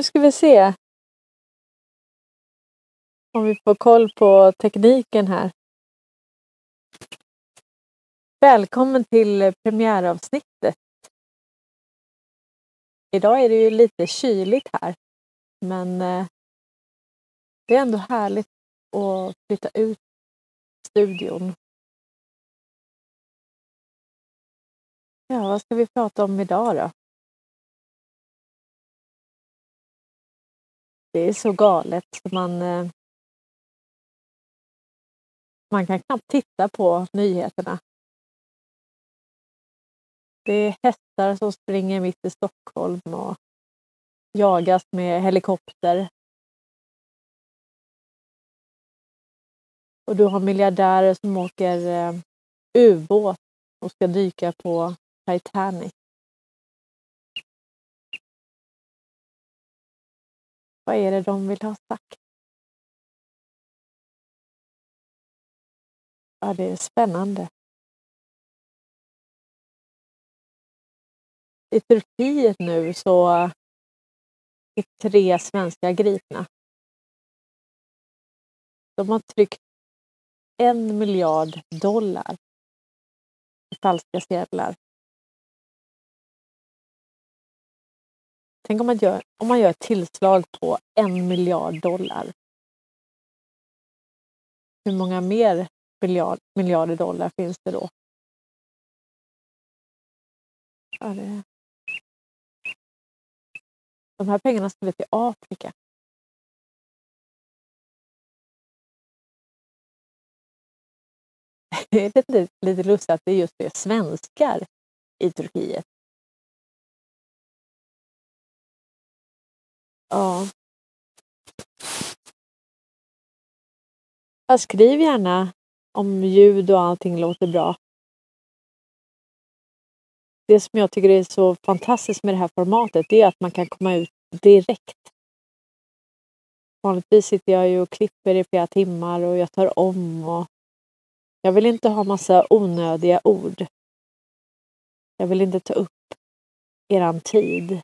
Nu ska vi se om vi får koll på tekniken här. Välkommen till premiäravsnittet. Idag är det ju lite kyligt här, men eh, det är ändå härligt att flytta ut studion. Ja, vad ska vi prata om idag då? Det är så galet så man eh, man kan knappt titta på nyheterna. Det är hästar som springer mitt i Stockholm och jagas med helikopter. Och du har miljardärer som åker eh, ubåt och ska dyka på Titanic. Vad är det de vill ha sagt? Ja, det är spännande. I Turkiet nu så är tre svenskar gripna. De har tryckt en miljard dollar i falska sedlar. Tänk om man gör, om man gör ett tillslag på en miljard dollar. Hur många mer miljard, miljarder dollar finns det då? Ja, det... De här pengarna skulle till Afrika. Det är lite, lite lustigt att det just är svenskar i Turkiet. Ja. Jag skriv gärna om ljud och allting låter bra. Det som jag tycker är så fantastiskt med det här formatet det är att man kan komma ut direkt. Vanligtvis sitter jag ju och klipper i flera timmar och jag tar om och jag vill inte ha massa onödiga ord. Jag vill inte ta upp eran tid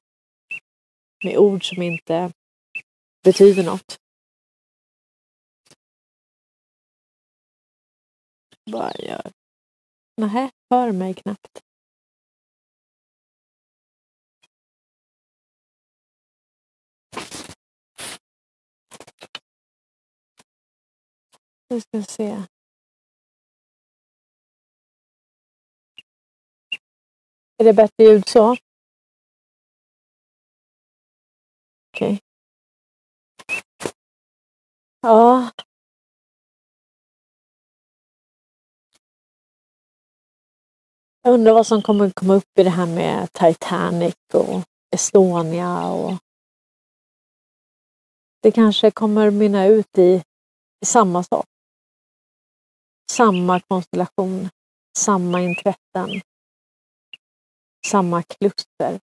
med ord som inte betyder något. Bara gör. Nähä, hör mig knappt. Nu ska vi se. Är det bättre ljud så? Okej. Okay. Ja, Jag undrar vad som kommer komma upp i det här med Titanic och Estonia och det kanske kommer mynna ut i, i samma sak. Samma konstellation, samma intressen, samma kluster.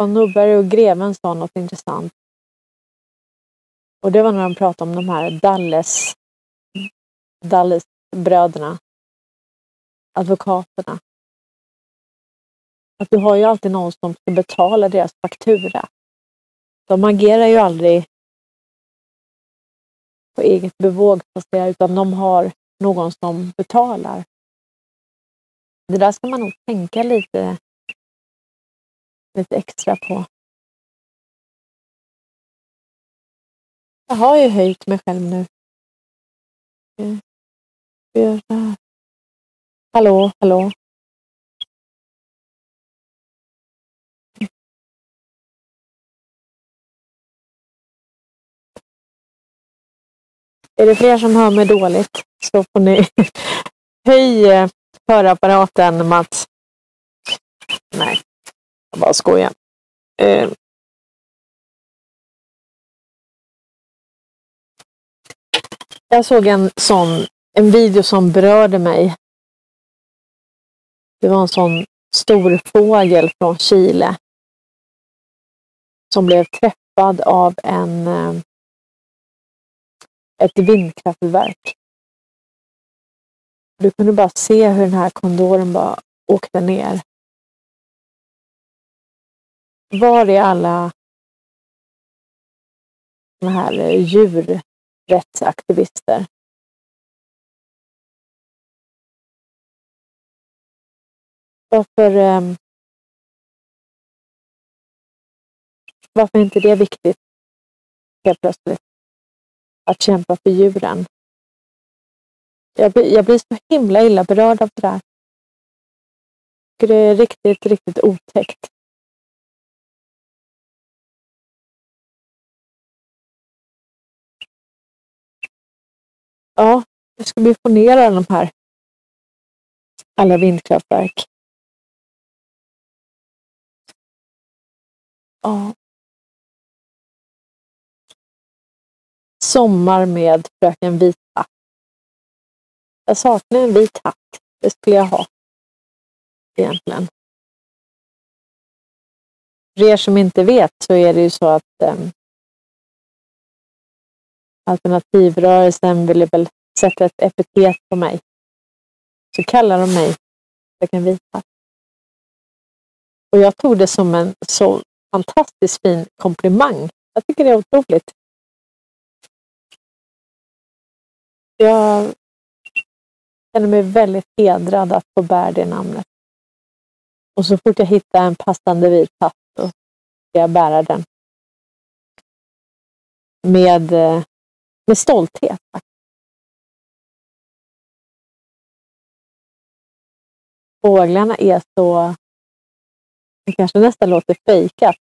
Och Nubberg och greven sa något intressant. Och det var när de pratade om de här Dalles, Dalles bröderna advokaterna. Att du har ju alltid någon som ska betala deras faktura. De agerar ju aldrig på eget bevåg, utan de har någon som betalar. Det där ska man nog tänka lite, lite extra på. Jag har ju höjt mig själv nu. Göra Hallå, hallå. Är det fler som hör mig dåligt så får ni höj eh, hörapparaten Mats. Nej, bara skojar. Eh. Jag såg en sån en video som berörde mig det var en sån stor fågel från Chile som blev träffad av en, eh, ett vindkraftverk. Du kunde bara se hur den här kondoren bara åkte ner var är alla de här eh, djurrättsaktivister? Varför, um, varför är inte det viktigt helt plötsligt? Att kämpa för djuren. Jag blir, jag blir så himla illa berörd av det där. Det är riktigt, riktigt otäckt. Ja, nu ska vi få ner alla de här alla vindkraftverk. Ja. Sommar med Fröken Vit hatt. Jag saknar en vit hatt. Det skulle jag ha. Egentligen. För er som inte vet så är det ju så att um, alternativrörelsen ville väl sätta ett epitet på mig. Så kallar de mig Fröken Vita. Och jag tog det som en så fantastiskt fin komplimang. Jag tycker det är otroligt. Jag känner mig väldigt hedrad att få bära det namnet. Och så fort jag hittar en passande vit hatt så ska jag bära den. Med, eh, med stolthet. Fåglarna är så det kanske nästan låter fejkat.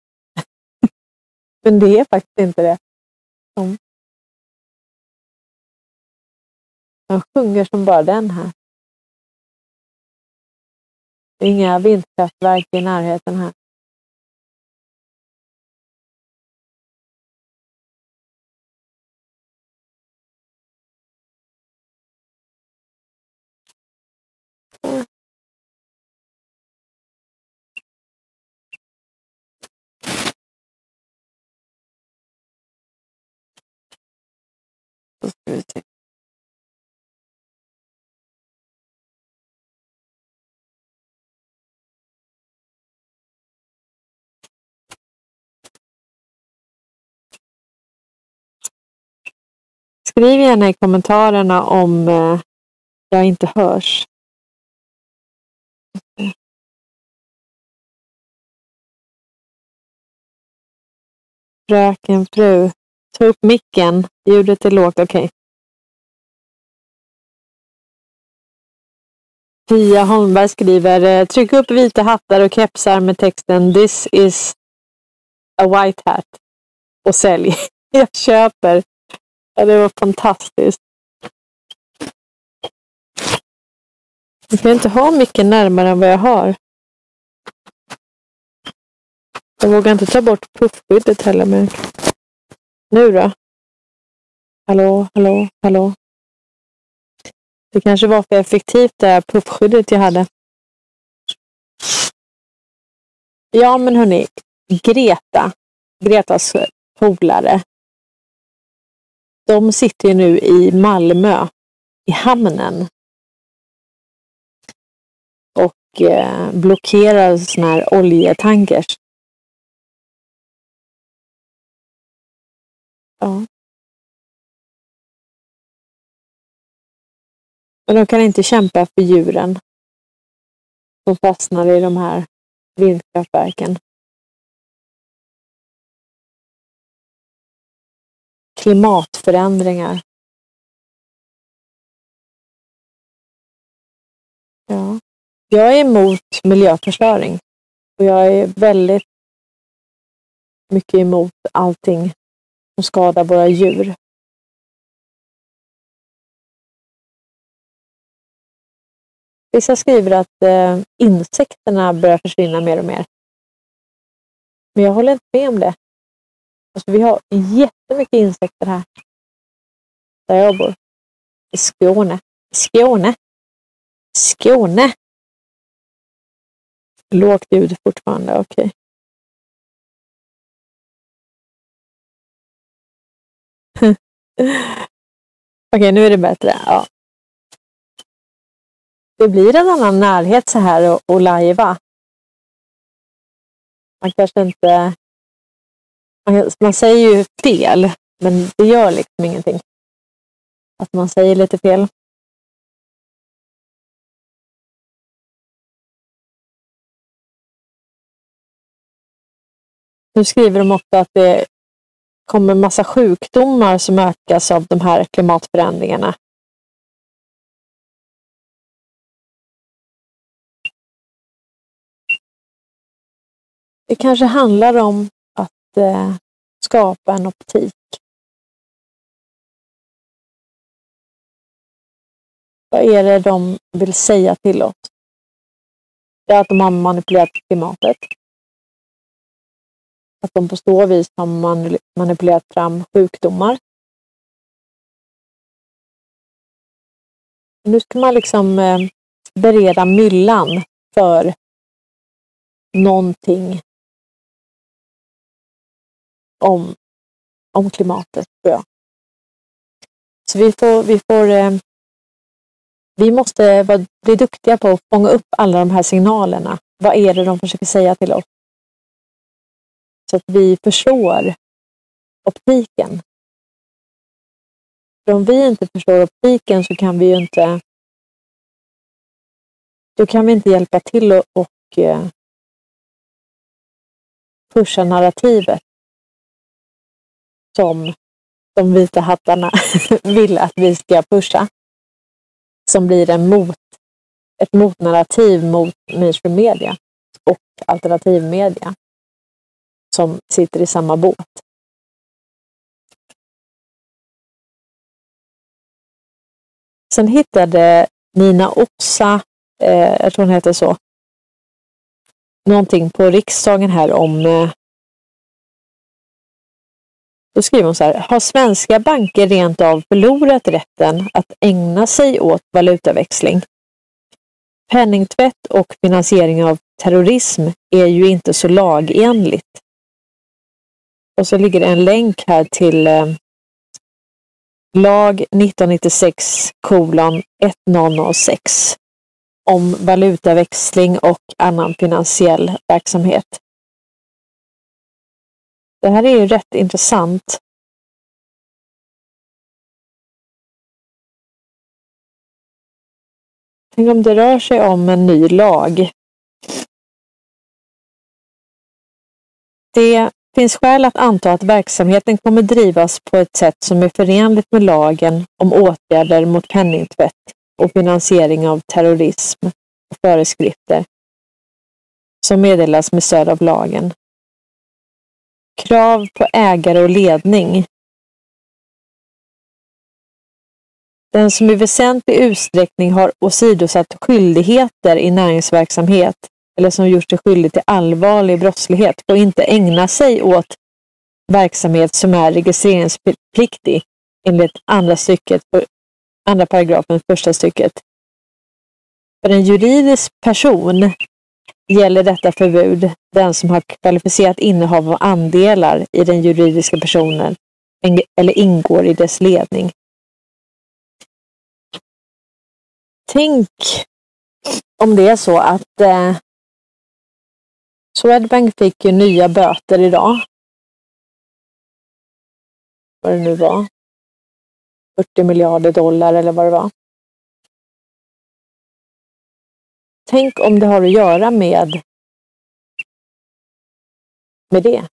Men det är faktiskt inte det. De, de sjunger som bara den här. Det är inga vindkraftverk i närheten här. Skriv gärna i kommentarerna om eh, jag inte hörs. Fröken fru. Ta upp micken. Ljudet är lågt. Okej. Okay. Pia Holmberg skriver, eh, tryck upp vita hattar och kepsar med texten This is a white hat och sälj. Jag köper. Ja, det var fantastiskt. Jag kan inte ha mycket närmare än vad jag har. Jag vågar inte ta bort puffskyddet heller. Men... Nu då? Hallå, hallå, hallå. Det kanske var för effektivt det här puffskyddet jag hade. Ja, men hörni. Greta, Gretas polare, de sitter ju nu i Malmö, i hamnen. Och eh, blockerar sådana här oljetankers. Ja. Men de kan inte kämpa för djuren som fastnar i de här vindkraftverken. Klimatförändringar. Ja. Jag är emot miljöförstöring och jag är väldigt mycket emot allting som skadar våra djur. Vissa skriver att eh, insekterna börjar försvinna mer och mer. Men jag håller inte med om det. Alltså, vi har jättemycket insekter här. Där jag bor. I Skåne. Skåne. Skåne. Lågt ljud fortfarande, okej. Okay. okej, okay, nu är det bättre. Ja. Det blir en annan närhet så här och, och lajva. man kanske inte... Man, man säger ju fel, men det gör liksom ingenting. Att man säger lite fel. Nu skriver de ofta att det kommer massa sjukdomar som ökas av de här klimatförändringarna. Det kanske handlar om Eh, skapa en optik. Vad är det de vill säga till oss? Det är att de har manipulerat klimatet. Att de på så vis har manipulerat fram sjukdomar. Nu ska man liksom eh, bereda myllan för någonting om, om klimatet, tror jag. Så vi får, vi får eh, vi måste vara, bli duktiga på att fånga upp alla de här signalerna. Vad är det de försöker säga till oss? Så att vi förstår optiken. För om vi inte förstår optiken så kan vi ju inte då kan vi inte hjälpa till och, och eh, pusha narrativet som de vita hattarna vill att vi ska pusha. Som blir en mot, ett motnarrativ mot mainstream media och alternativmedia som sitter i samma båt. Sen hittade Nina Opsa, eh, jag tror hon heter så, någonting på riksdagen här om eh, då skriver hon så här, har svenska banker rent av förlorat rätten att ägna sig åt valutaväxling? Penningtvätt och finansiering av terrorism är ju inte så lagenligt. Och så ligger det en länk här till eh, lag 1996 kolon 1006 om valutaväxling och annan finansiell verksamhet. Det här är ju rätt intressant. Tänk om det rör sig om en ny lag. Det finns skäl att anta att verksamheten kommer drivas på ett sätt som är förenligt med lagen om åtgärder mot penningtvätt och finansiering av terrorism och föreskrifter som meddelas med stöd av lagen. Krav på ägare och ledning. Den som i väsentlig utsträckning har åsidosatt skyldigheter i näringsverksamhet eller som gjort sig skyldig till allvarlig brottslighet får inte ägna sig åt verksamhet som är registreringspliktig enligt andra stycket, andra paragrafen, första stycket. För en juridisk person gäller detta förbud den som har kvalificerat innehav av andelar i den juridiska personen eller ingår i dess ledning. Tänk om det är så att eh, Swedbank fick ju nya böter idag. Vad det nu var. 40 miljarder dollar eller vad det var. Tänk om det har att göra med, med det.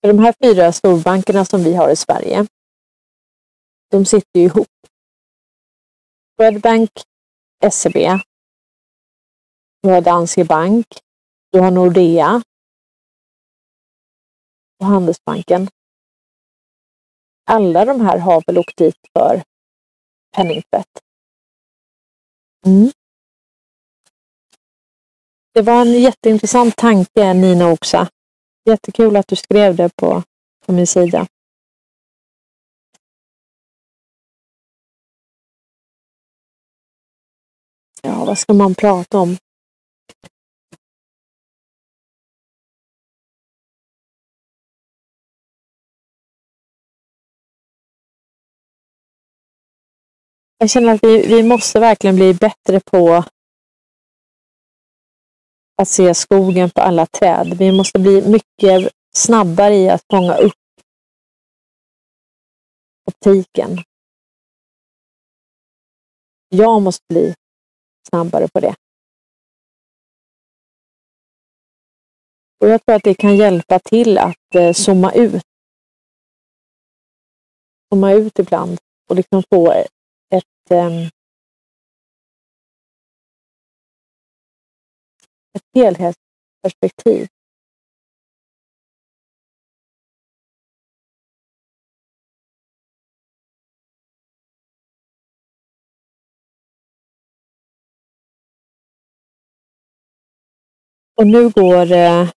För de här fyra storbankerna som vi har i Sverige, de sitter ju ihop. Swedbank, SEB, du har Danske Bank, du har Nordea och Handelsbanken. Alla de här har väl åkt dit för penningtvätt. Mm. Det var en jätteintressant tanke Nina Oxa. Jättekul att du skrev det på, på min sida. Ja, vad ska man prata om? Jag känner att vi, vi måste verkligen bli bättre på att se skogen på alla träd. Vi måste bli mycket snabbare i att fånga upp optiken. Jag måste bli snabbare på det. Och Jag tror att det kan hjälpa till att eh, zooma ut. Zooma ut ibland och liksom få eh, ett, ehm, ett helhetsperspektiv. Och nu går eh,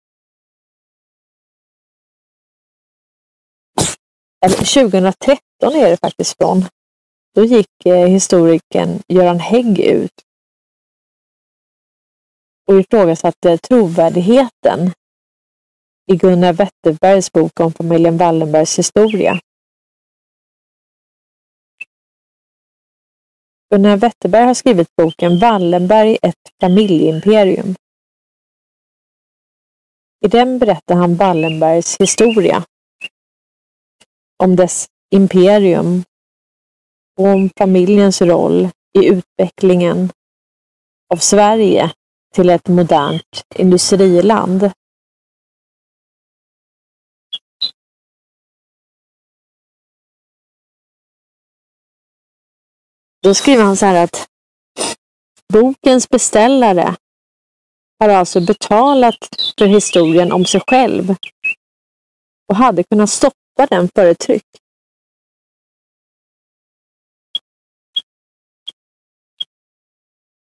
eller 2013 är det faktiskt från. Då gick eh, historikern Göran Hägg ut och ifrågasatte trovärdigheten i Gunnar Wetterbergs bok om familjen Wallenbergs historia. Gunnar Wetterberg har skrivit boken Wallenberg, ett familjeimperium. I den berättar han Wallenbergs historia, om dess imperium om familjens roll i utvecklingen av Sverige till ett modernt industriland. Då skriver han så här att bokens beställare har alltså betalat för historien om sig själv och hade kunnat stoppa den före tryck.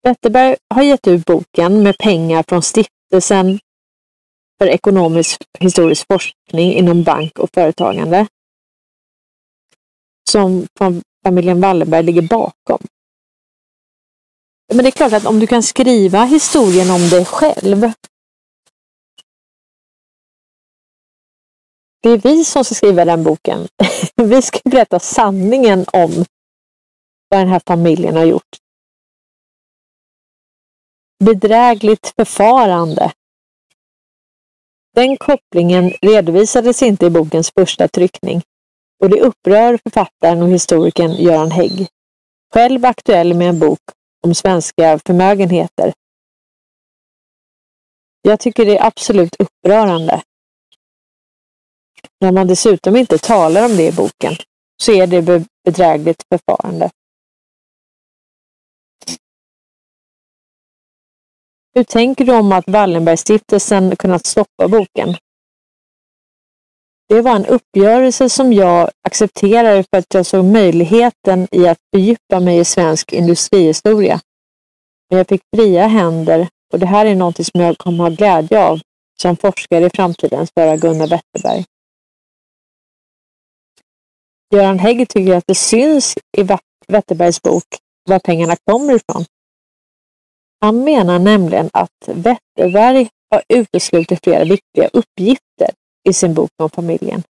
Wetterberg har gett ut boken med pengar från Stiftelsen för ekonomisk historisk forskning inom bank och företagande som familjen Wallenberg ligger bakom. Men det är klart att om du kan skriva historien om dig själv. Det är vi som ska skriva den boken. Vi ska berätta sanningen om vad den här familjen har gjort. Bedrägligt förfarande. Den kopplingen redovisades inte i bokens första tryckning och det upprör författaren och historikern Göran Hägg, själv aktuell med en bok om svenska förmögenheter. Jag tycker det är absolut upprörande. När man dessutom inte talar om det i boken så är det bedrägligt förfarande. Hur tänker du om att Wallenbergstiftelsen kunnat stoppa boken? Det var en uppgörelse som jag accepterade för att jag såg möjligheten i att fördjupa mig i svensk industrihistoria. Men jag fick fria händer och det här är något som jag kommer ha glädje av som forskare i framtiden, svarar Gunnar Wetterberg. Göran Hägg tycker att det syns i Wetterbergs bok var pengarna kommer ifrån. Han menar nämligen att Wetterberg har uteslutit flera viktiga uppgifter i sin bok om familjen.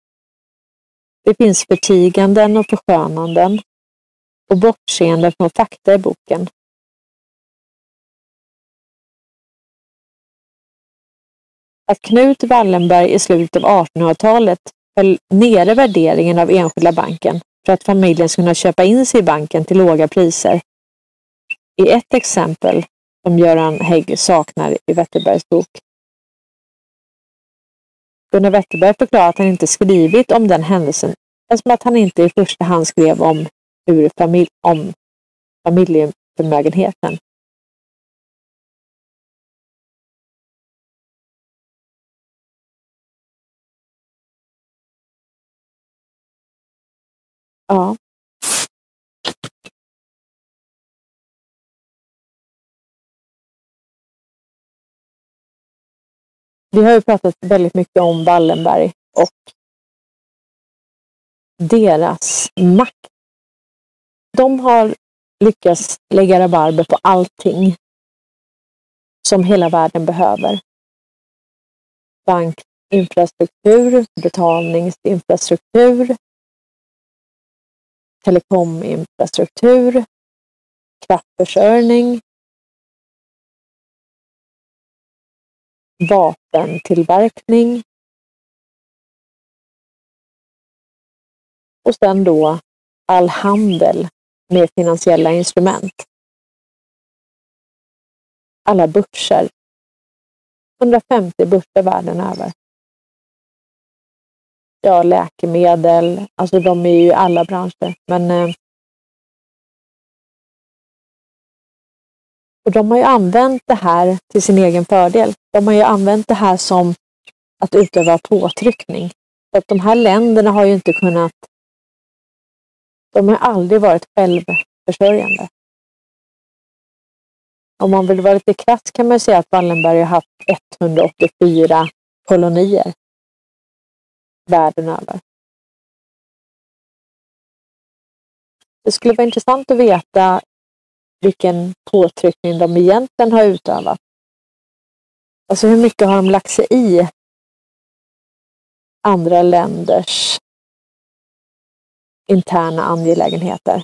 Det finns förtiganden och förskönanden och bortseende från fakta i boken. Att Knut Wallenberg i slutet av 1800-talet höll nere värderingen av enskilda banken för att familjen skulle kunna köpa in sig i banken till låga priser är ett exempel som Göran Hägg saknar i Wetterbergs bok. Gunnar Wetterberg förklarar att han inte skrivit om den händelsen alltså eftersom att han inte i första hand skrev om, ur familj, om familjeförmögenheten. Vi har ju pratat väldigt mycket om Wallenberg och deras makt. De har lyckats lägga rabarber på allting som hela världen behöver. Bankinfrastruktur, betalningsinfrastruktur, telekominfrastruktur, kraftförsörjning, vapentillverkning. Och sen då all handel med finansiella instrument. Alla börser. 150 börser världen över. Ja, läkemedel, alltså de är ju i alla branscher. Men eh, Och de har ju använt det här till sin egen fördel. De har ju använt det här som att utöva påtryckning. Så att de här länderna har ju inte kunnat... De har aldrig varit självförsörjande. Om man vill vara lite krass kan man säga att Wallenberg har haft 184 kolonier världen över. Det skulle vara intressant att veta vilken påtryckning de egentligen har utövat. Alltså hur mycket har de lagt sig i andra länders interna angelägenheter?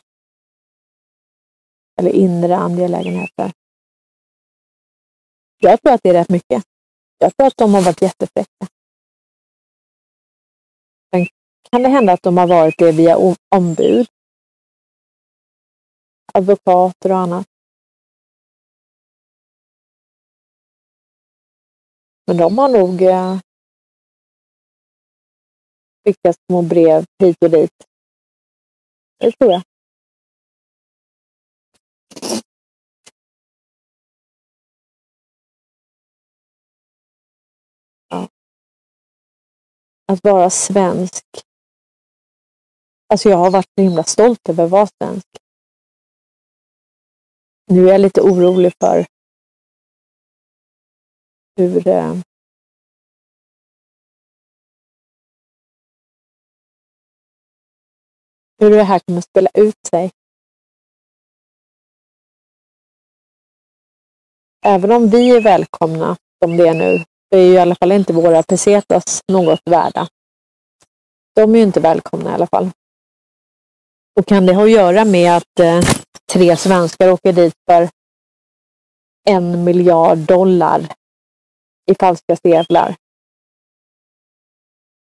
Eller inre angelägenheter. Jag tror att det är rätt mycket. Jag tror att de har varit jättefräcka. Sen kan det hända att de har varit det via ombud advokater och annat. Men de har nog eh, skickat små brev hit och dit. Det tror jag. Att vara svensk. Alltså jag har varit så himla stolt över att vara svensk. Nu är jag lite orolig för hur eh, hur det här kommer att spela ut sig. Även om vi är välkomna som det är nu, så är ju i alla fall inte våra pesetas något värda. De är ju inte välkomna i alla fall. Och kan det ha att göra med att eh, tre svenskar åker dit för en miljard dollar i falska sedlar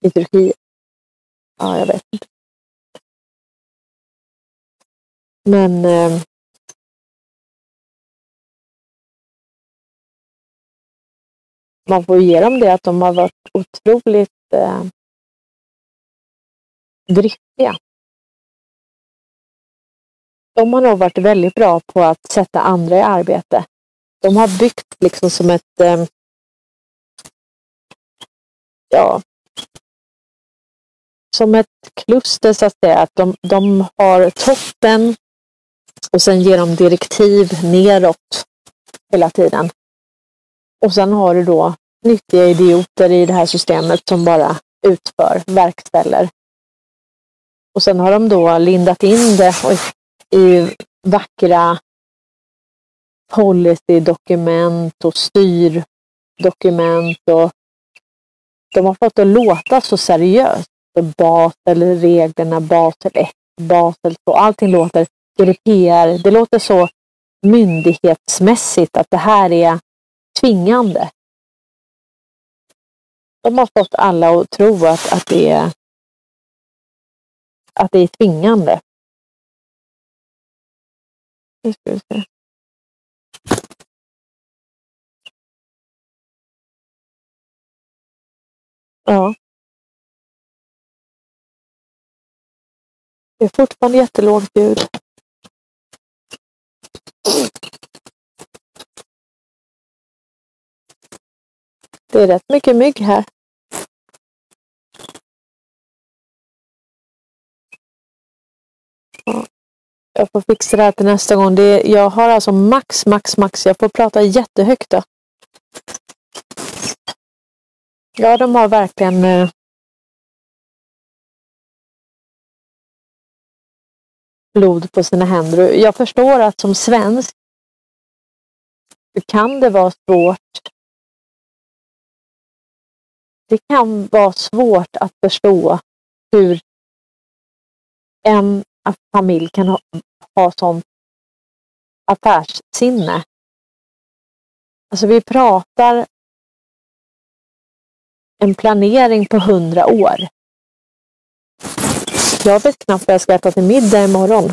i Turkiet. Ja, jag vet inte. Men eh, man får ge dem det att de har varit otroligt eh, driftiga de har nog varit väldigt bra på att sätta andra i arbete. De har byggt liksom som ett eh, ja, som ett kluster så att säga. Att de, de har toppen och sen ger de direktiv neråt hela tiden. Och sen har du då nyttiga idioter i det här systemet som bara utför, verkställer. Och sen har de då lindat in det. Oj, i vackra policydokument och styrdokument. Och de har fått det låta så seriöst. Basel-reglerna, Basel 1, Basel 2, allting låter GDPR. Det låter så myndighetsmässigt att det här är tvingande. De har fått alla att tro att, att, det, är, att det är tvingande. Nu ska vi se. Ja. Det är fortfarande jättelågt ljud. Det är rätt mycket mygg här. Jag får fixa det här till nästa gång. Det, jag har alltså max, max, max. Jag får prata jättehögt då. Ja, de har verkligen eh, blod på sina händer. Jag förstår att som svensk kan det vara svårt. Det kan vara svårt att förstå hur en familj kan ha, ha sånt affärssinne. Alltså vi pratar en planering på hundra år. Jag vet knappt vad jag ska äta till middag imorgon.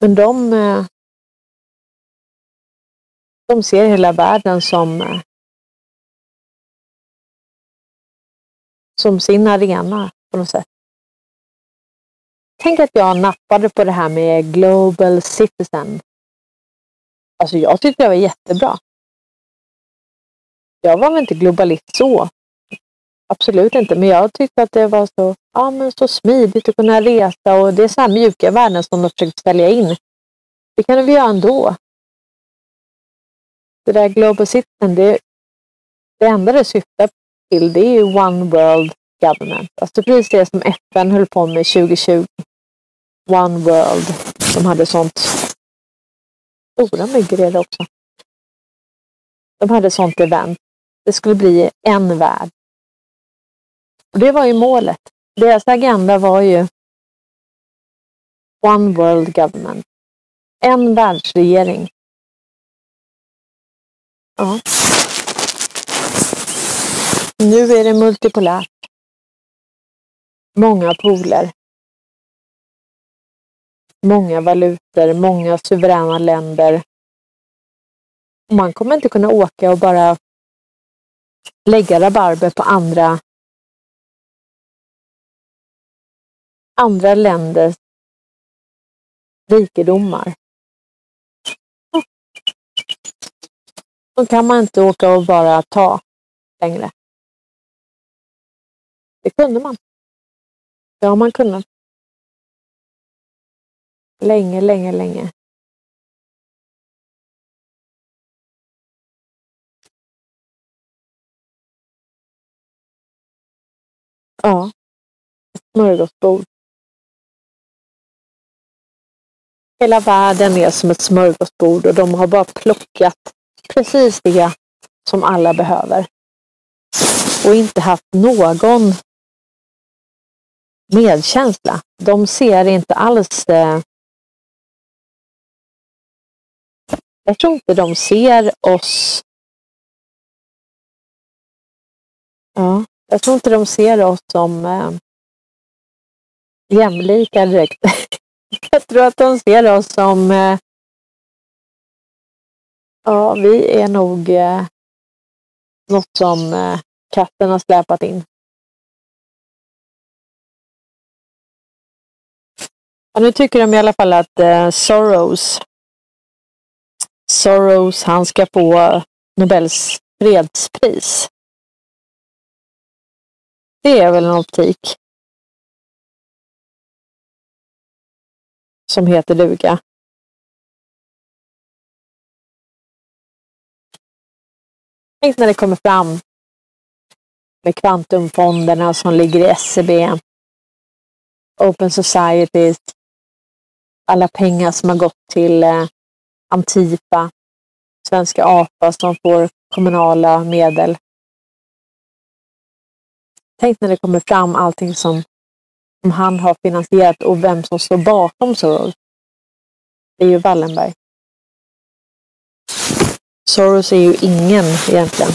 Men de, eh, de ser hela världen som, eh, som sin arena på något sätt. Tänk att jag nappade på det här med Global Citizen. Alltså jag tyckte det var jättebra. Jag var väl inte globalist så. Absolut inte, men jag tyckte att det var så, ja, men så smidigt att kunna resa och det är så här mjuka värden som de försökt sälja in. Det kan vi göra ändå. Det där Global Citizen, det, det enda det syftar till det är ju One World Government. Alltså precis det som FN höll på med 2020. One World. De hade sånt. Oh, de bygger det också. De hade sånt event. Det skulle bli en värld. Och det var ju målet. Deras agenda var ju One World Government. En världsregering. Ja. Nu är det multipolärt. Många poler. Många valutor, många suveräna länder. Man kommer inte kunna åka och bara lägga rabarber på andra andra länders rikedomar. Då kan man inte åka och bara ta längre. Det kunde man. Det har man kunnat. Länge, länge, länge. Ja. Ett smörgåsbord. Hela världen är som ett smörgåsbord och de har bara plockat precis det som alla behöver. Och inte haft någon medkänsla. De ser inte alls eh, Jag tror inte de ser oss Ja, jag tror inte de ser oss som eh, jämlika direkt. jag tror att de ser oss som eh, Ja, vi är nog eh, något som eh, katten har släpat in. Ja, nu tycker de i alla fall att eh, Soros, Soros, han ska få Nobels fredspris. Det är väl en optik. Som heter duga. Tänk när det kommer fram med kvantumfonderna som ligger i SEB, Open Societies, alla pengar som har gått till eh, Antipa, Svenska APA som får kommunala medel. Tänk när det kommer fram allting som, som han har finansierat och vem som står bakom Soros. Det är ju Wallenberg. Soros är ju ingen egentligen.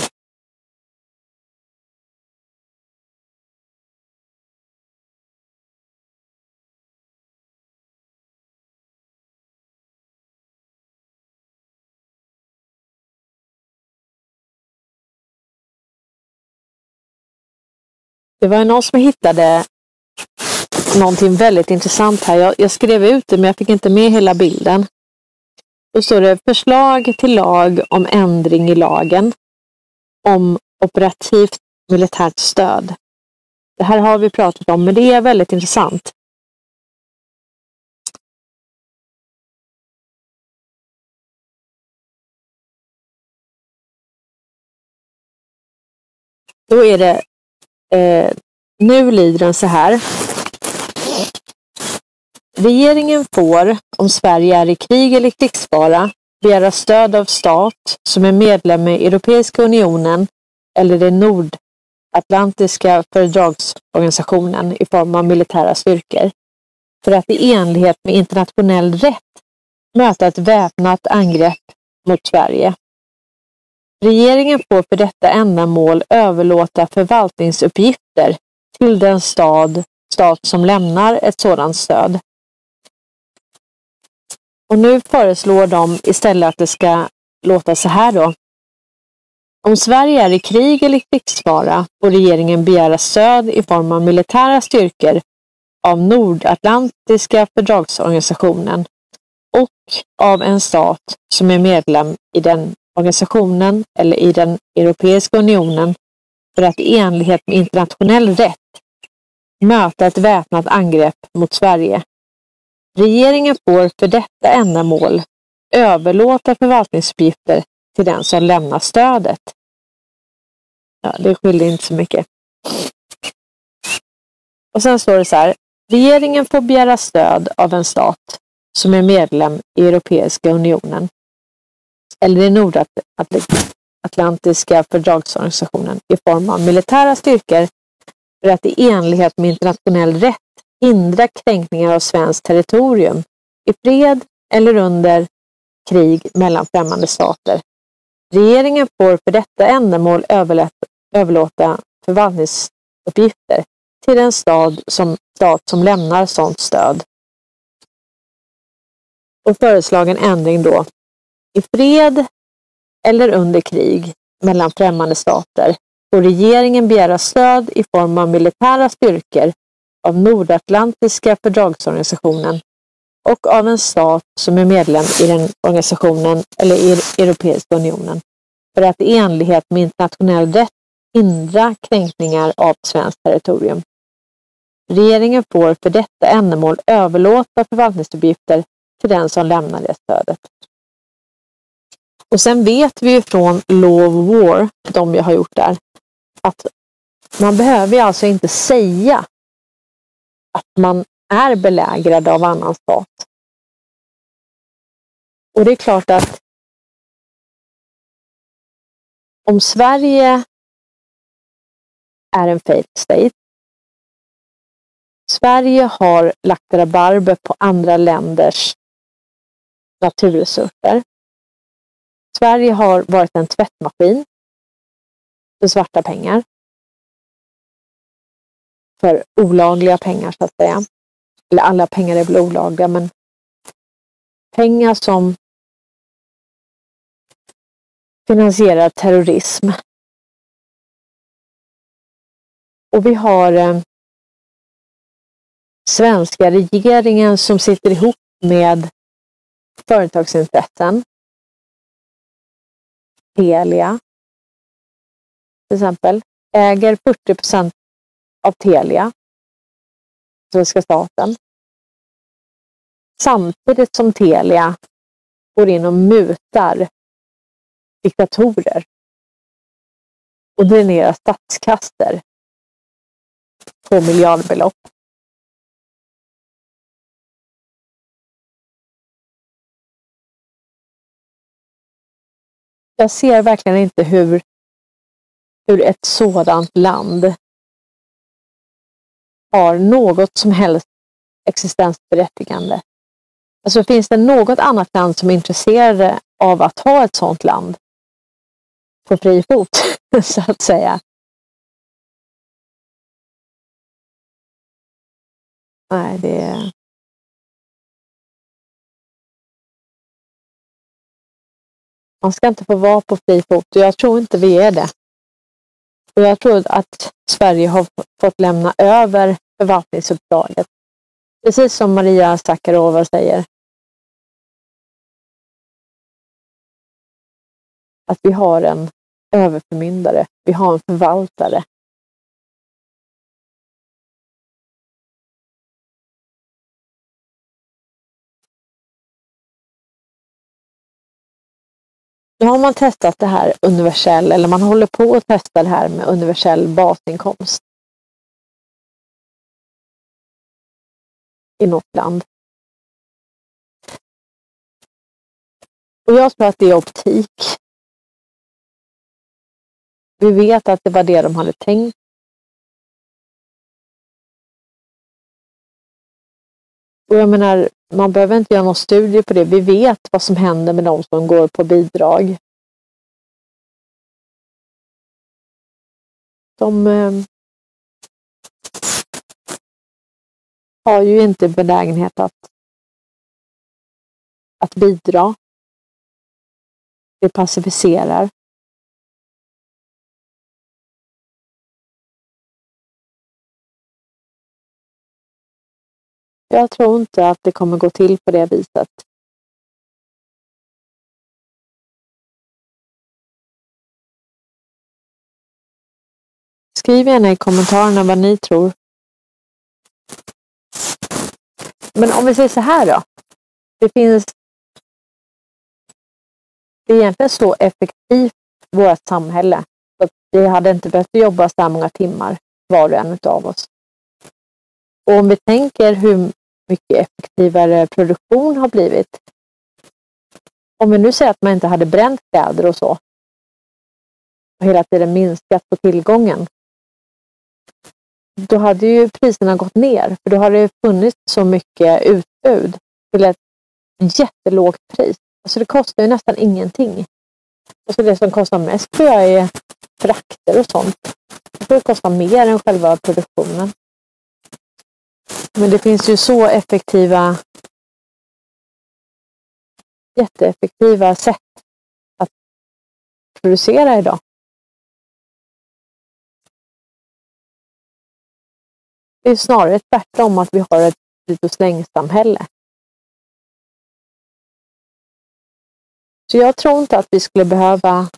Det var någon som hittade någonting väldigt intressant här. Jag, jag, skrev ut det men jag fick inte med hela bilden. Då står det förslag till lag om ändring i lagen om operativt militärt stöd. Det här har vi pratat om, men det är väldigt intressant. Då är det, eh, nu lyder den så här. Regeringen får, om Sverige är i krig eller krigsfara, begära stöd av stat som är medlem i Europeiska unionen eller den nordatlantiska fördragsorganisationen i form av militära styrkor för att i enlighet med internationell rätt möta ett väpnat angrepp mot Sverige. Regeringen får för detta ändamål överlåta förvaltningsuppgifter till den stad, stat som lämnar ett sådant stöd. Och nu föreslår de istället att det ska låta så här då. Om Sverige är i krig eller krigsfara får regeringen begära stöd i form av militära styrkor av Nordatlantiska fördragsorganisationen och av en stat som är medlem i den organisationen eller i den Europeiska unionen för att i enlighet med internationell rätt möta ett väpnat angrepp mot Sverige. Regeringen får för detta ändamål överlåta förvaltningsuppgifter till den som lämnar stödet. Ja, det skiljer inte så mycket. Och sen står det så här. Regeringen får begära stöd av en stat som är medlem i Europeiska unionen eller i Nordatlantiska fördragsorganisationen i form av militära styrkor för att i enlighet med internationell rätt hindra kränkningar av svenskt territorium i fred eller under krig mellan främmande stater. Regeringen får för detta ändamål överlåta förvaltningsuppgifter till en stad som, stat som lämnar sådant stöd. Och föreslagen ändring då. I fred eller under krig mellan främmande stater får regeringen begära stöd i form av militära styrkor av Nordatlantiska fördragsorganisationen och av en stat som är medlem i den organisationen eller i Europeiska unionen för att i enlighet med internationell rätt hindra kränkningar av svenskt territorium. Regeringen får för detta ändamål överlåta förvaltningsuppgifter till den som lämnar det stödet. Och sen vet vi ju från Law of War, de jag har gjort där, att man behöver alltså inte säga att man är belägrad av annan stat. Och det är klart att om Sverige är en failed state, Sverige har lagt rabarber på andra länders naturresurser. Sverige har varit en tvättmaskin för svarta pengar. För olagliga pengar så att säga. Eller alla pengar är väl olagliga men pengar som finansierar terrorism. Och vi har eh, svenska regeringen som sitter ihop med företagsintressen. Telia till exempel äger 40 procent av Telia, svenska staten. Samtidigt som Telia går in och mutar diktatorer och dränerar statskaster på miljardbelopp. Jag ser verkligen inte hur, hur ett sådant land har något som helst existensberättigande. Alltså finns det något annat land som är intresserade av att ha ett sådant land på fri fot, så att säga? Nej, det Man ska inte få vara på fri fot och jag tror inte vi är det. Och jag tror att Sverige har fått lämna över förvaltningsuppdraget. Precis som Maria Sakarova säger. Att vi har en överförmyndare, vi har en förvaltare. Nu har man testat det här universell, eller man håller på att testa det här med universell basinkomst. i något land. Och jag tror att det är optik. Vi vet att det var det de hade tänkt. Och jag menar, man behöver inte göra någon studie på det. Vi vet vad som händer med de som går på bidrag. De eh, har ju inte benägenhet att, att bidra. Det passiviserar. Jag tror inte att det kommer gå till på det viset. Skriv gärna i kommentarerna vad ni tror. Men om vi säger så här då. Det finns det är egentligen så effektivt i vårt samhälle. Så att vi hade inte behövt jobba så här många timmar var och en av oss. Och om vi tänker hur mycket effektivare produktion har blivit. Om vi nu säger att man inte hade bränt kläder och så. Och hela tiden minskat på tillgången då hade ju priserna gått ner, för då har det funnits så mycket utbud till ett jättelågt pris. Alltså det kostar ju nästan ingenting. Alltså det som kostar mest tror jag är frakter och sånt. Jag tror det kostar mer än själva produktionen. Men det finns ju så effektiva, jätteeffektiva sätt att producera idag. Det är snarare tvärtom att vi har ett slit och släng-samhälle. Så jag tror inte att vi skulle behöva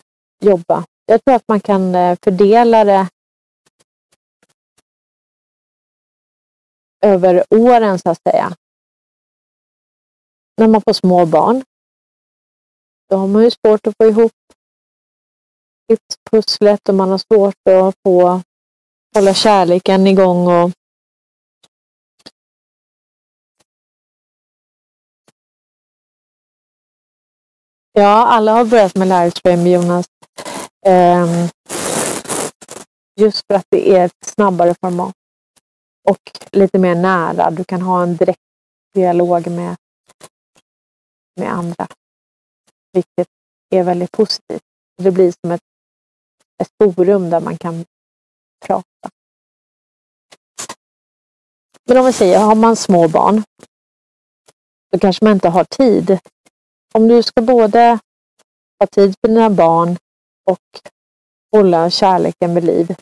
jobba. Jag tror att man kan eh, fördela det över åren så att säga. När man får små barn, då har man ju svårt att få ihop livspusslet och man har svårt att få hålla kärleken igång och Ja, alla har börjat med livestream Jonas. Ehm, just för att det är ett snabbare format. Och lite mer nära. Du kan ha en direkt dialog med, med andra. Vilket är väldigt positivt. Det blir som ett, ett forum där man kan prata. Men om vi säger, har man små barn, då kanske man inte har tid om du ska både ha tid för dina barn och hålla kärleken vid liv,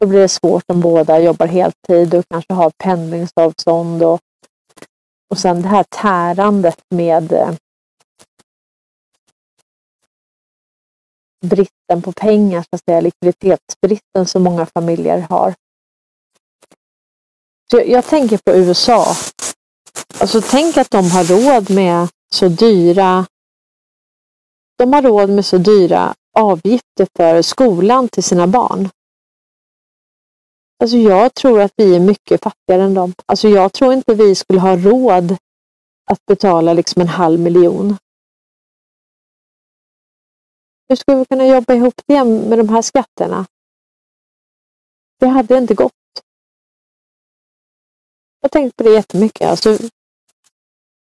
då blir det svårt om båda jobbar heltid och kanske har pendlingsavstånd och, och sen det här tärandet med eh, bristen på pengar, så att säga, likviditetsbristen som många familjer har. Så jag, jag tänker på USA. Alltså tänk att de har råd med så dyra de har råd med så dyra avgifter för skolan till sina barn. Alltså jag tror att vi är mycket fattigare än dem. Alltså jag tror inte vi skulle ha råd att betala liksom en halv miljon. Hur skulle vi kunna jobba ihop det med de här skatterna? Det hade inte gått. Jag har tänkt på det jättemycket. Alltså,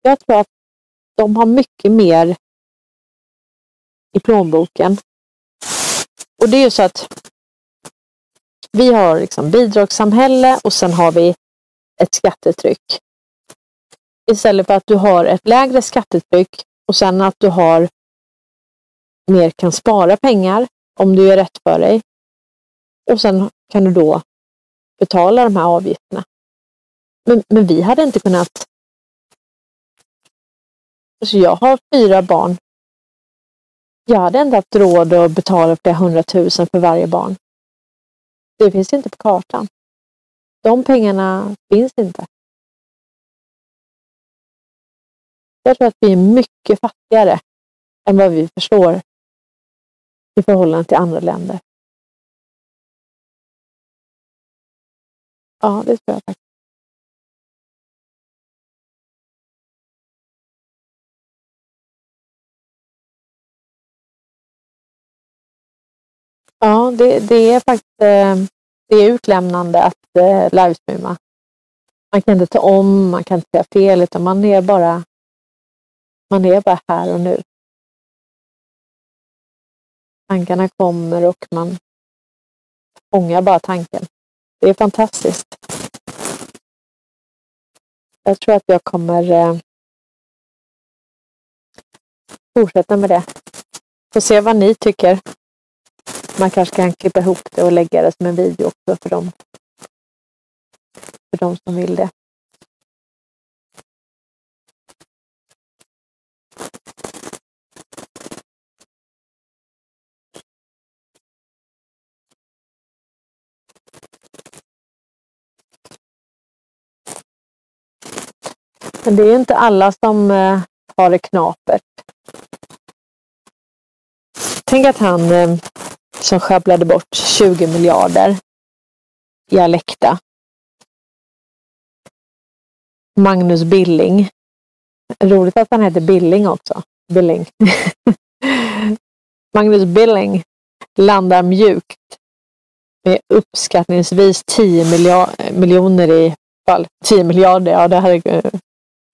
jag tror att de har mycket mer i plånboken. Och det är ju så att vi har liksom bidragssamhälle och sen har vi ett skattetryck. Istället för att du har ett lägre skattetryck och sen att du har mer kan spara pengar om du gör rätt för dig. Och sen kan du då betala de här avgifterna. Men, men vi hade inte kunnat så jag har fyra barn. Jag hade inte haft råd att betala flera hundratusen för varje barn. Det finns inte på kartan. De pengarna finns inte. Jag tror att vi är mycket fattigare än vad vi förstår i förhållande till andra länder. Ja, det tror jag faktiskt. Ja, det, det är faktiskt eh, det är utlämnande att eh, livestreama. Man kan inte ta om, man kan inte säga fel, utan man är bara, man är bara här och nu. Tankarna kommer och man fångar bara tanken. Det är fantastiskt. Jag tror att jag kommer eh, fortsätta med det. Får se vad ni tycker. Man kanske kan klippa ihop det och lägga det som en video också för dem. För dem som vill det. Men det är inte alla som eh, har det knapert. Tänk att han eh, som sjabblade bort 20 miljarder i Alecta. Magnus Billing. Roligt att han heter Billing också. Billing. Magnus Billing landar mjukt med uppskattningsvis 10 miljoner i fall. 10 miljarder, ja det här är eh,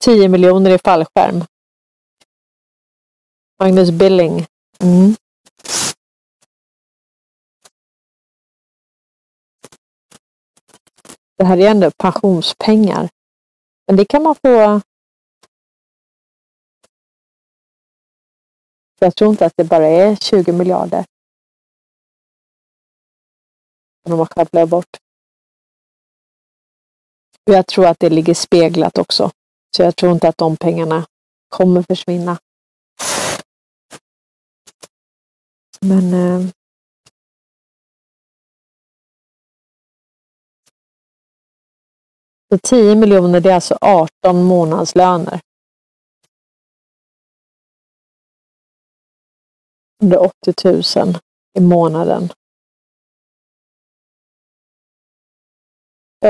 10 miljoner i fallskärm. Magnus Billing. Mm. Det här är ändå pensionspengar. Men det kan man få. Jag tror inte att det bara är 20 miljarder. Som de har sjabblat bort. Jag tror att det ligger speglat också. Så jag tror inte att de pengarna kommer försvinna. Men eh, Så 10 miljoner det är alltså 18 månadslöner. 180 000 i månaden.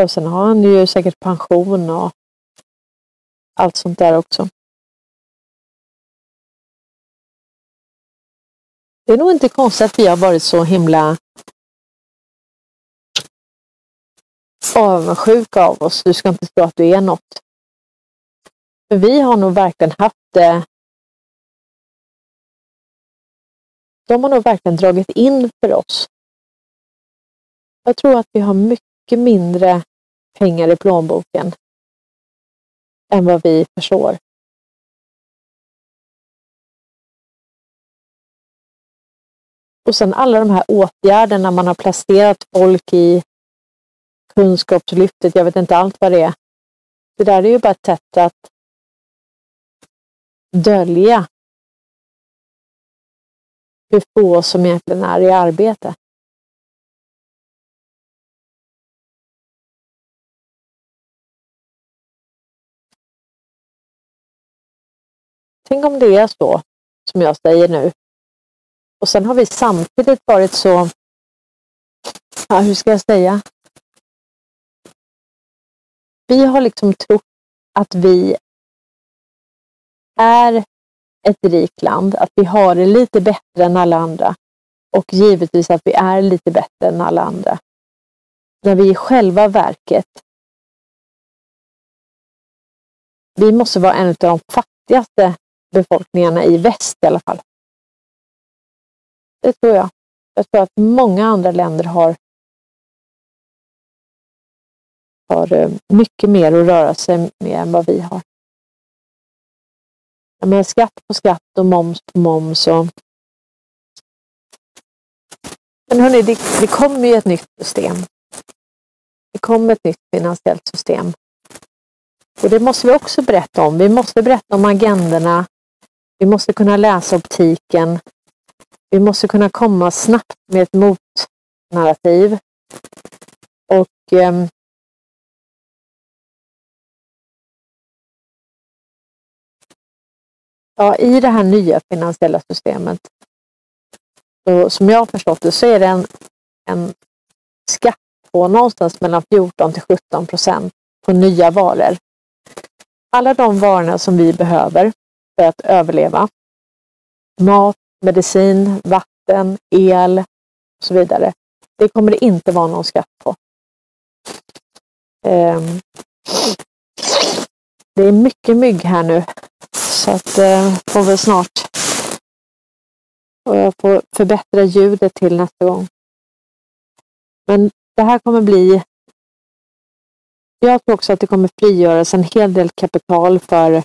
och sen har han ju säkert pension och allt sånt där också. Det är nog inte konstigt att vi har varit så himla avundsjuka av oss. Du ska inte tro att du är något. För vi har nog verkligen haft det. De har nog verkligen dragit in för oss. Jag tror att vi har mycket mindre pengar i plånboken än vad vi förstår. Och sen alla de här åtgärderna man har placerat folk i kunskapslyftet, jag vet inte allt vad det är. Det där är ju bara ett sätt att dölja hur få som egentligen är i arbete. Tänk om det är så som jag säger nu. Och sen har vi samtidigt varit så, ja, hur ska jag säga? Vi har liksom trott att vi är ett rikt land, att vi har det lite bättre än alla andra. Och givetvis att vi är lite bättre än alla andra. När vi i själva verket vi måste vara en av de fattigaste befolkningarna i väst i alla fall. Det tror jag. Jag tror att många andra länder har, har mycket mer att röra sig med än vad vi har. Men skatt på skatt och moms på moms. Och... Men hörni, det, det kommer ju ett nytt system. Det kommer ett nytt finansiellt system. Och det måste vi också berätta om. Vi måste berätta om agendorna. Vi måste kunna läsa optiken. Vi måste kunna komma snabbt med ett motnarrativ. Och eh, ja, i det här nya finansiella systemet, så, som jag har förstått det, så är det en, en skatt på någonstans mellan 14 till 17 procent på nya varor. Alla de varorna som vi behöver för att överleva. Mat, medicin, vatten, el och så vidare. Det kommer det inte vara någon skatt på. Ehm. Det är mycket mygg här nu så att eh, får väl snart eh, och jag får förbättra ljudet till nästa gång. Men det här kommer bli... Jag tror också att det kommer frigöras en hel del kapital för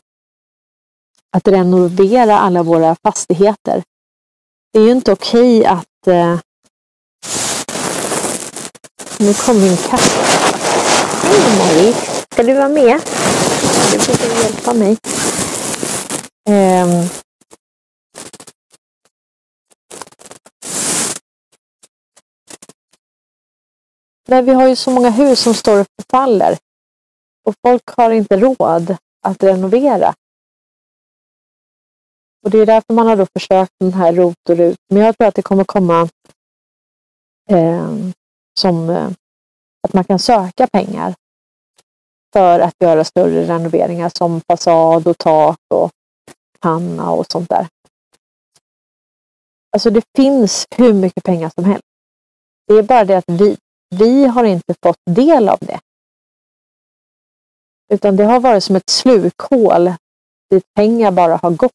att renovera alla våra fastigheter. Det är ju inte okej okay att... Eh... Nu kom min katt. Hej Mary! Ska du vara med? Du får hjälpa mig. Eh... Nej, vi har ju så många hus som står och förfaller. Och folk har inte råd att renovera. Och det är därför man har då försökt den här ROT och RUT. Men jag tror att det kommer komma eh, som eh, att man kan söka pengar för att göra större renoveringar som fasad och tak och panna och sånt där. Alltså det finns hur mycket pengar som helst. Det är bara det att vi, vi har inte fått del av det. Utan det har varit som ett slukhål dit pengar bara har gått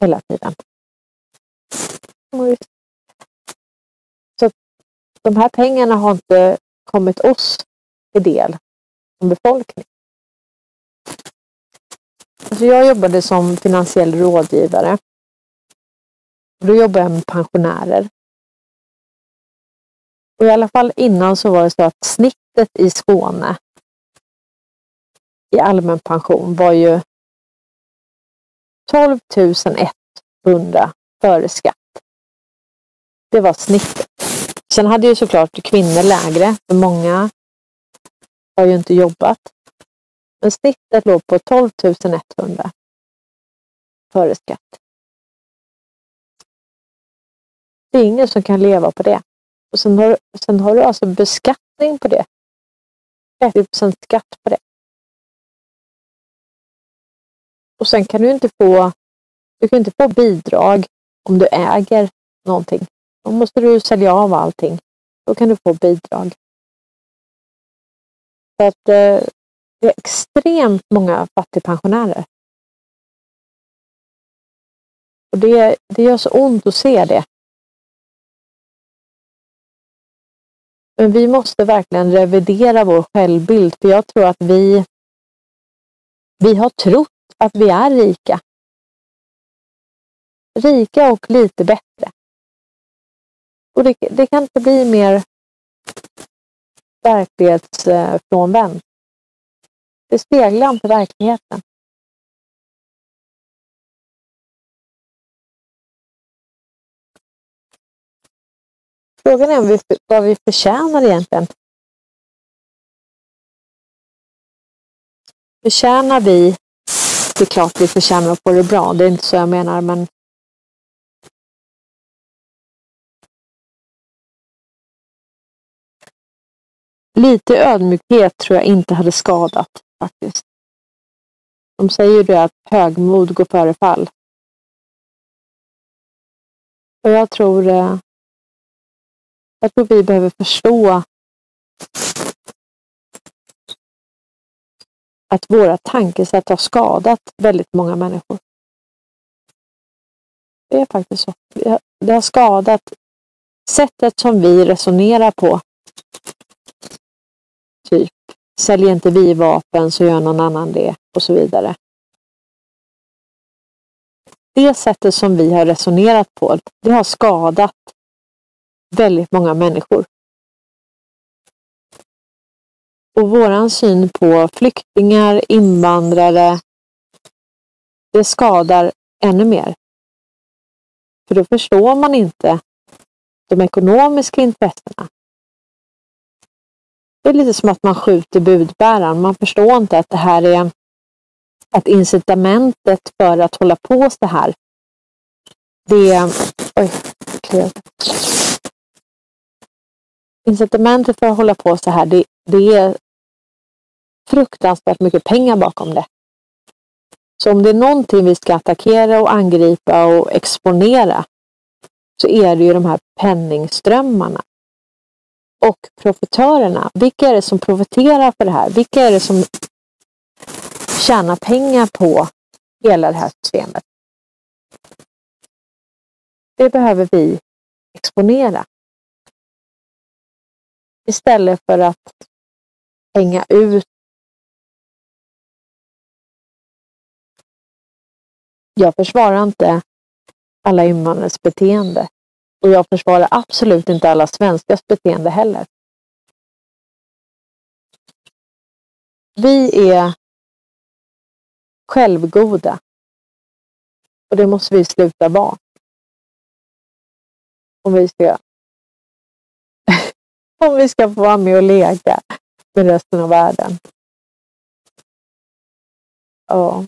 hela tiden. Så de här pengarna har inte kommit oss till del som befolkning. Alltså jag jobbade som finansiell rådgivare. Då jobbade jag med pensionärer. Och I alla fall innan så var det så att snittet i Skåne i allmän pension var ju 12 100 före skatt. Det var snittet. Sen hade ju såklart kvinnor lägre, för många har ju inte jobbat. Men snittet låg på 12 100 före skatt. Det är ingen som kan leva på det. Och sen har, sen har du alltså beskattning på det. 30% skatt på det. Och sen kan du inte få, du kan inte få bidrag om du äger någonting. Då måste du sälja av allting. Då kan du få bidrag. Så att eh, det är extremt många fattigpensionärer. Och det, det gör så ont att se det. Men vi måste verkligen revidera vår självbild, för jag tror att vi, vi har trott att vi är rika. Rika och lite bättre. Och det, det kan inte bli mer verklighetsfrånvänt. Eh, det speglar inte verkligheten. Frågan är om vi, vad vi förtjänar egentligen. Förtjänar vi det är klart vi förtjänar att få det bra, det är inte så jag menar, men Lite ödmjukhet tror jag inte hade skadat faktiskt. De säger ju det att högmod går före fall. Och jag tror, eh, jag tror vi behöver förstå att våra tankesätt har skadat väldigt många människor. Det är faktiskt så. Det har skadat sättet som vi resonerar på. Typ, säljer inte vi vapen så gör någon annan det och så vidare. Det sättet som vi har resonerat på, det har skadat väldigt många människor. Och våran syn på flyktingar, invandrare, det skadar ännu mer. För då förstår man inte de ekonomiska intressena. Det är lite som att man skjuter budbäraren. Man förstår inte att det här är att incitamentet för att hålla på så här, det Oj, Oj, Incitamentet för att hålla på så här, det, det är fruktansvärt mycket pengar bakom det. Så om det är någonting vi ska attackera och angripa och exponera så är det ju de här penningströmmarna. Och profitörerna. Vilka är det som profiterar på det här? Vilka är det som tjänar pengar på hela det här systemet? Det behöver vi exponera. Istället för att hänga ut. Jag försvarar inte alla invandrares beteende. Och jag försvarar absolut inte alla svenskars beteende heller. Vi är självgoda. Och det måste vi sluta vara. Om vi ska, om vi ska få vara med och leka med resten av världen. Ja.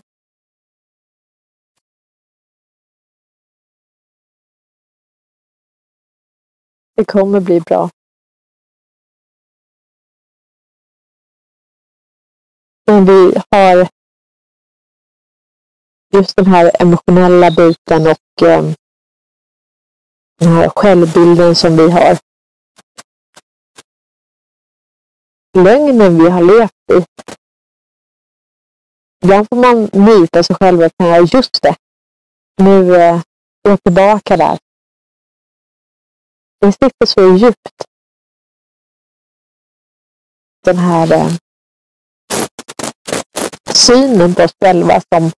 Det kommer bli bra. Men vi har just den här emotionella biten och eh, den här självbilden som vi har. Lögnen vi har levt i. Ibland får man myta sig själv och säga just det. Nu eh, är jag tillbaka där. Det sitter så djupt. Den här eh, synen på oss själva som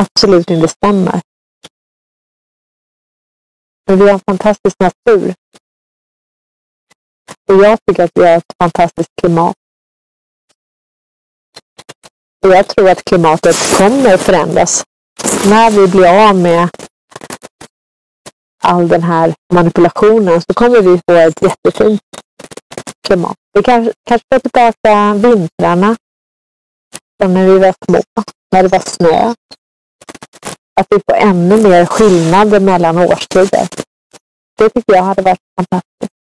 absolut inte stämmer. Men vi har en fantastisk natur. Och jag tycker att vi har ett fantastiskt klimat. Och jag tror att klimatet kommer förändras när vi blir av med all den här manipulationen så kommer vi få ett jättefint klimat. Vi kanske, kanske får tillbaka vintrarna som när vi var små, när det var snö. Att vi får ännu mer skillnader mellan årstider. Det tycker jag hade varit fantastiskt.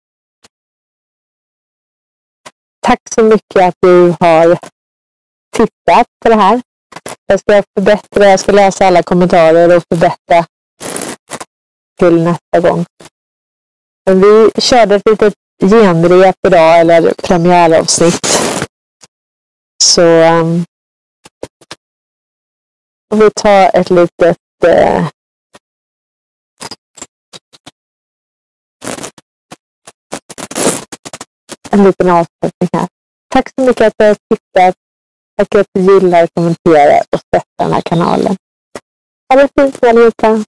Tack så mycket att du har tittat på det här. Jag ska förbättra, jag ska läsa alla kommentarer och förbättra till nästa gång. Men vi körde ett litet genrep idag, eller premiäravsnitt. Så um, vi tar ett litet uh, en liten avslutning här. Tack så mycket att du har tittat. Tack att du gillar, kommenterar och stöttar den här kanalen. Ha det fint allihopa!